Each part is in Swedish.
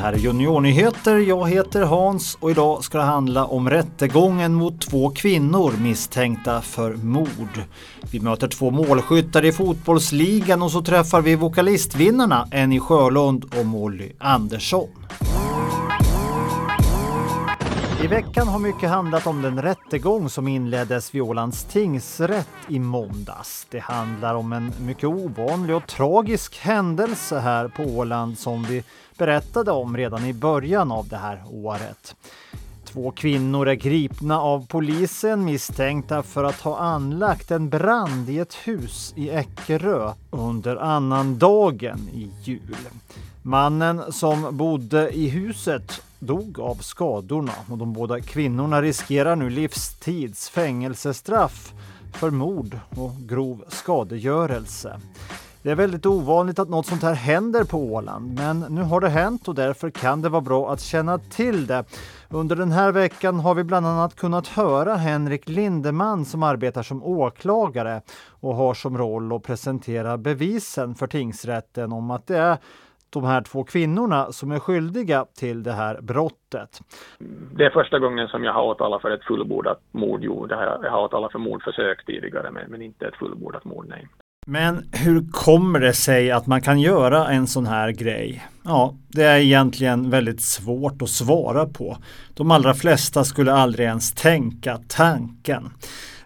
här är Juniornyheter. Jag heter Hans och idag ska det handla om rättegången mot två kvinnor misstänkta för mord. Vi möter två målskyttar i fotbollsligan och så träffar vi vokalistvinnarna Annie Sjölund och Molly Andersson. I veckan har mycket handlat om den rättegång som inleddes vid Ålands tingsrätt i måndags. Det handlar om en mycket ovanlig och tragisk händelse här på Åland som vi berättade om redan i början av det här året. Två kvinnor är gripna av polisen misstänkta för att ha anlagt en brand i ett hus i Eckerö under annandagen i jul. Mannen som bodde i huset dog av skadorna och de båda kvinnorna riskerar nu livstids fängelsestraff för mord och grov skadegörelse. Det är väldigt ovanligt att något sånt här händer på Åland, men nu har det hänt och därför kan det vara bra att känna till det. Under den här veckan har vi bland annat kunnat höra Henrik Lindeman som arbetar som åklagare och har som roll att presentera bevisen för tingsrätten om att det är de här två kvinnorna som är skyldiga till det här brottet. Det är första gången som jag har åtalat för ett fullbordat mord. Jo, det här, jag har åtalat för mordförsök tidigare, men, men inte ett fullbordat mord, nej. Men hur kommer det sig att man kan göra en sån här grej? Ja, det är egentligen väldigt svårt att svara på. De allra flesta skulle aldrig ens tänka tanken.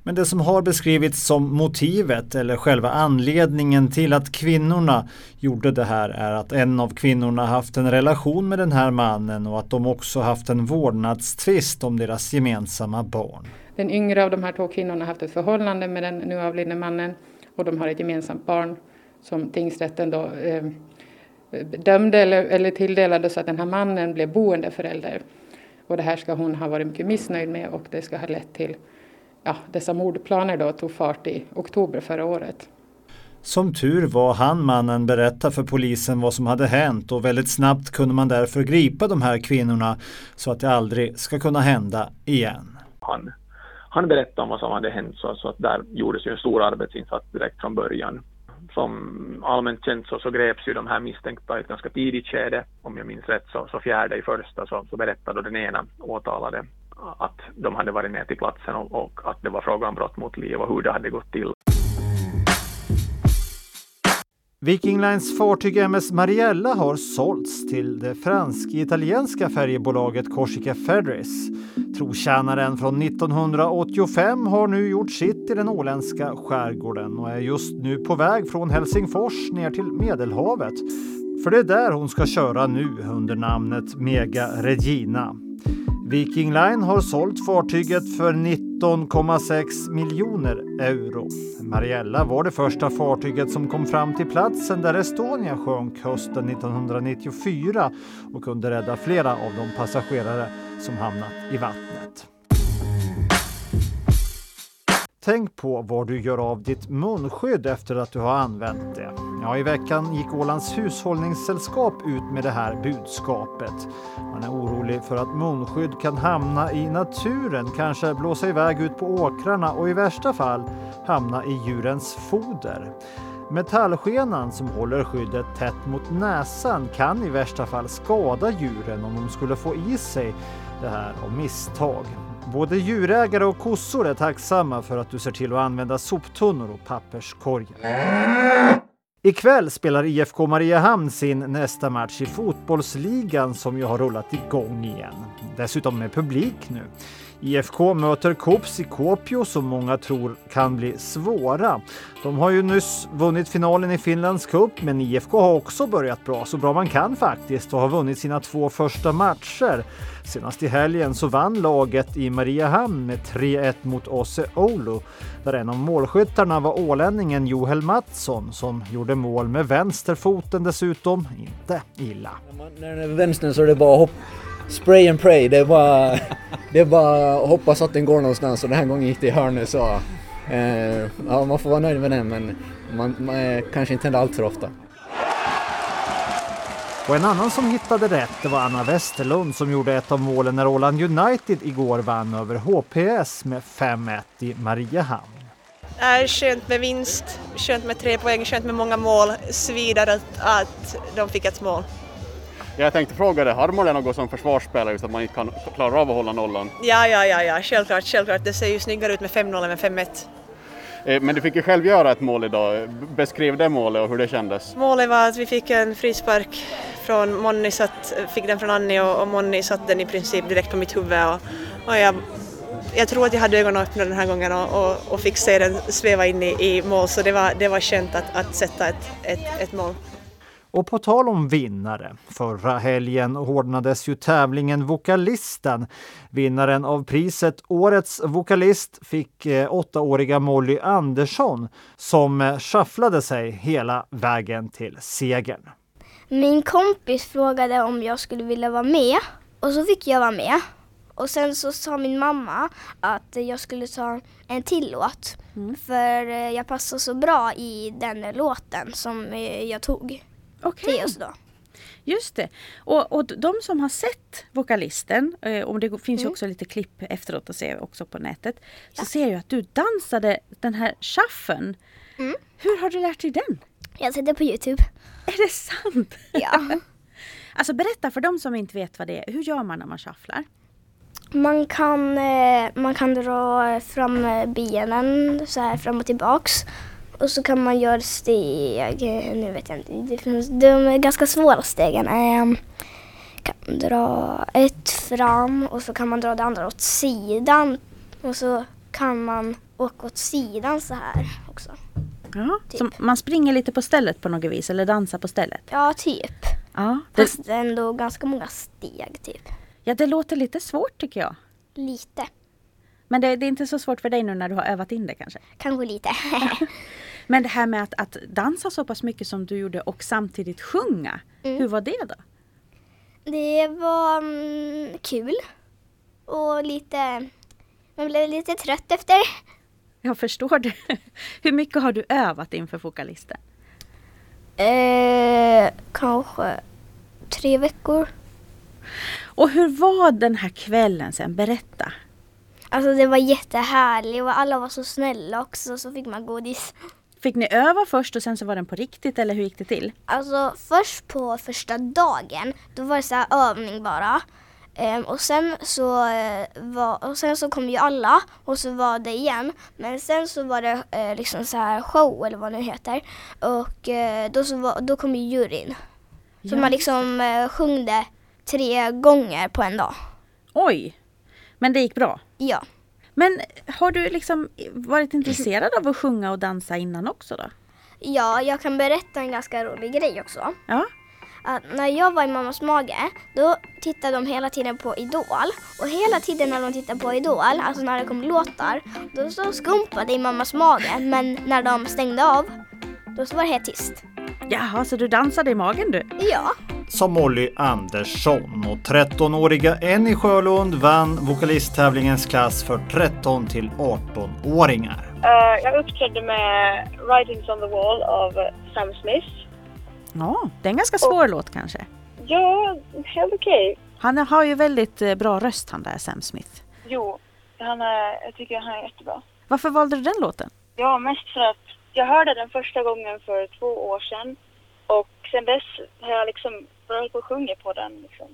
Men det som har beskrivits som motivet eller själva anledningen till att kvinnorna gjorde det här är att en av kvinnorna haft en relation med den här mannen och att de också haft en vårdnadstvist om deras gemensamma barn. Den yngre av de här två kvinnorna har haft ett förhållande med den nu avlidne mannen och de har ett gemensamt barn som tingsrätten då eh, dömde eller, eller tilldelade så att den här mannen blev boendeförälder. Och det här ska hon ha varit mycket missnöjd med och det ska ha lett till ja, dessa mordplaner då tog fart i oktober förra året. Som tur var han mannen berätta för polisen vad som hade hänt och väldigt snabbt kunde man därför gripa de här kvinnorna så att det aldrig ska kunna hända igen. Han, han berättade om vad som hade hänt så, så att där gjordes ju en stor arbetsinsats direkt från början. Som allmänt känt så, så greps ju de här misstänkta i ett ganska tidigt skede. Om jag minns rätt så, så fjärde i första så, så berättade den ena åtalade att de hade varit ner till platsen och, och att det var fråga om brott mot liv och hur det hade gått till. Viking Lines fartyg MS Mariella har sålts till det fransk-italienska färjebolaget Corsica Ferries. Trotjänaren från 1985 har nu gjort sitt i den åländska skärgården och är just nu på väg från Helsingfors ner till Medelhavet. För det är där hon ska köra nu under namnet Mega Regina. Viking Line har sålt fartyget för 19,6 miljoner euro. Mariella var det första fartyget som kom fram till platsen där Estonia sjönk hösten 1994 och kunde rädda flera av de passagerare som hamnat i vattnet. Tänk på var du gör av ditt munskydd efter att du har använt det. Ja, i veckan gick Ålands hushållningssällskap ut med det här budskapet. Man är orolig för att munskydd kan hamna i naturen, kanske blåsa iväg ut på åkrarna och i värsta fall hamna i djurens foder. Metallskenan som håller skyddet tätt mot näsan kan i värsta fall skada djuren om de skulle få i sig det här av misstag. Både djurägare och kossor är tacksamma för att du ser till att använda soptunnor och papperskorgar. Ikväll spelar IFK Mariehamn sin nästa match i fotbollsligan som ju har rullat igång igen. Dessutom med publik nu. IFK möter Kops i Kuopio som många tror kan bli svåra. De har ju nyss vunnit finalen i Finlands cup, men IFK har också börjat bra, så bra man kan faktiskt och har vunnit sina två första matcher. Senast i helgen så vann laget i Mariehamn med 3-1 mot Osse Oulu, där en av målskyttarna var ålänningen Joel Mattsson som gjorde mål med vänsterfoten dessutom, inte illa. När det är vänstern så är det bara hopp spray and pray. Det är bara, det är bara att hoppas att den går någonstans och den här gången gick det i hörnet så eh, ja, man får vara nöjd med den men man, man eh, kanske inte händer allt för ofta. Och en annan som hittade rätt det var Anna Westerlund som gjorde ett av målen när Åland United igår vann över HPS med 5-1 i Mariehamn. Det är skönt med vinst, skönt med tre poäng, skönt med många mål. Svider att, att de fick ett mål. Jag tänkte fråga dig, har man något som försvarsspelare just att man inte kan klara av att hålla nollan? Ja, ja, ja, ja, självklart, självklart. Det ser ju snyggare ut med 5-0 än med 5-1. Eh, Men du fick ju själv göra ett mål idag. Beskriv det målet och hur det kändes. Målet var att vi fick en frispark från Monni, satt, fick den från Annie och, och Monni satte den i princip direkt på mitt huvud. Och, och jag, jag tror att jag hade ögonen öppna den här gången och, och, och fick se den sväva in i, i mål, så det var, det var skönt att, att sätta ett, ett, ett mål. Och på tal om vinnare, förra helgen hårdnades ju tävlingen Vokalisten. Vinnaren av priset Årets vokalist fick eh, åttaåriga Molly Andersson som eh, shufflade sig hela vägen till segern. Min kompis frågade om jag skulle vilja vara med och så fick jag vara med. Och sen så sa min mamma att jag skulle ta en till låt. För eh, jag passar så bra i den låten som jag tog Okej, till just då. just det. Och, och de som har sett vokalisten, eh, och det finns Mm. också lite klipp efteråt att se också på nätet, så ser jag att du dansade den här shuffen. Mm. Hur har du lärt dig den? Jag sitter på Youtube. Är det sant? Ja. Alltså berätta för de som inte vet vad det är, hur gör man när man shufflar? Man kan, eh, man kan dra fram eh, benen så här fram och tillbaks. Och så kan man göra steg, eh, nu vet jag inte, det finns, de är ganska svåra stegen. Eh, kan dra ett fram och så kan man dra det andra åt sidan. Och så kan man åka åt sidan så här också. Ja, Typ. så man springer lite på stället på något vis eller dansar på stället? Ja, typ. Ja, det, Fast ändå ganska många steg typ. ja, det låter lite svårt tycker jag. Lite. Men det, det är inte så svårt för dig nu när du har övat in det kanske? Kanske lite. Men det här med att, att dansa så pass mycket som du gjorde och samtidigt sjunga, Mm. hur var det då? Det var mm, kul och lite, man blev lite trött efter. Jag förstår det. Hur mycket har du övat inför vokalisten? Eh, kanske tre veckor. Och hur var den här kvällen sen? Berätta. Alltså det var jättehärligt och alla var så snälla också så fick man godis. Fick ni öva först och sen så var den på riktigt eller hur gick det till? Alltså först på första dagen då var det så övning bara. Ehm, och, sen så, eh, var, och sen så kom ju alla och så var det igen. Men sen så var det eh, liksom så här show eller vad det nu heter. Och eh, då, så var, då kom ju juryn. Så Ja, man liksom eh, sjöng det tre gånger på en dag. Oj! Men det gick bra. Ja. Men har du liksom varit intresserad av att sjunga och dansa innan också då? ja, jag kan berätta en ganska rolig grej också. Ja. att när jag var i mammas mage, då tittade de hela tiden på Idol. Och hela tiden när de tittade på Idol, alltså när det kom låtar, då så skumpade i mammas mage. Men när de stängde av, då så var det helt tyst. Jaha, så du dansade i magen du? Ja, Som Molly Andersson och 13-åriga Enny Sjölund vann vokalisttävlingens klass för 13 till 18-åringar. Eh, jag uppträdde med Writings on the Wall av Sam Smith. Ja, det är en ganska svår låt kanske. Ja, helt okej. Han har ju väldigt eh, bra röst han där Sam Smith. Jo, han är, jag tycker han är jättebra. Varför valde du den låten? Ja, mest för att jag hörde den första gången för två år sedan. Och sen dess har jag liksom börjat på att sjunga på den liksom,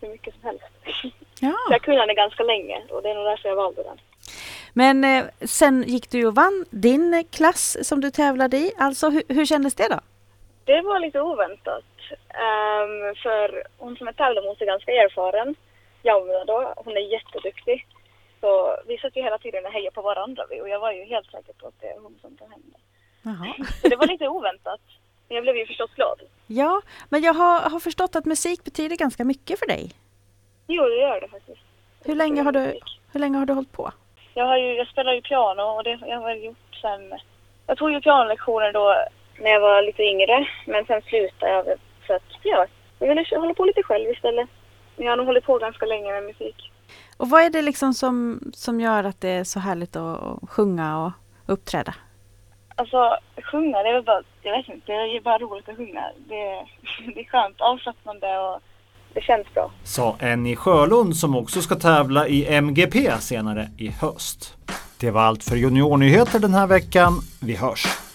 hur mycket som helst. Ja. Så jag kunde den ganska länge och det är nog därför jag valde den. Men eh, sen gick du och vann din klass som du tävlade i. Alltså hur, hur kändes det då? Det var lite oväntat. Ehm, för hon som jag tävlade mot är ganska erfaren. Jauna då, hon är jätteduktig. Så vi satt ju hela tiden och hejade på varandra och jag var ju helt säker på att det är hon som tar hem det. Så det var lite oväntat. Jag blev ju förstås glad. Ja, men jag har, har förstått att musik betyder ganska mycket för dig. Jo, det gör det faktiskt. Hur länge har du, hur länge har du hållit på? Jag, har ju, jag spelar ju piano och det jag har jag gjort sen... Jag tog ju pianolektioner då när jag var lite yngre. Men sen slutade jag för att ja, jag ville hålla på lite själv istället. Men jag har nog hållit på ganska länge med musik. Och vad är det liksom som, som gör att det är så härligt att, att sjunga och uppträda? Alltså sjunga, det är väl bara, jag vet inte, det är bara roligt att sjunga. Det, det är skönt, avslappnande och det känns bra. Sa Annie Sjölund som också ska tävla i MGP senare i höst. Det var allt för Juniornyheter den här veckan. Vi hörs!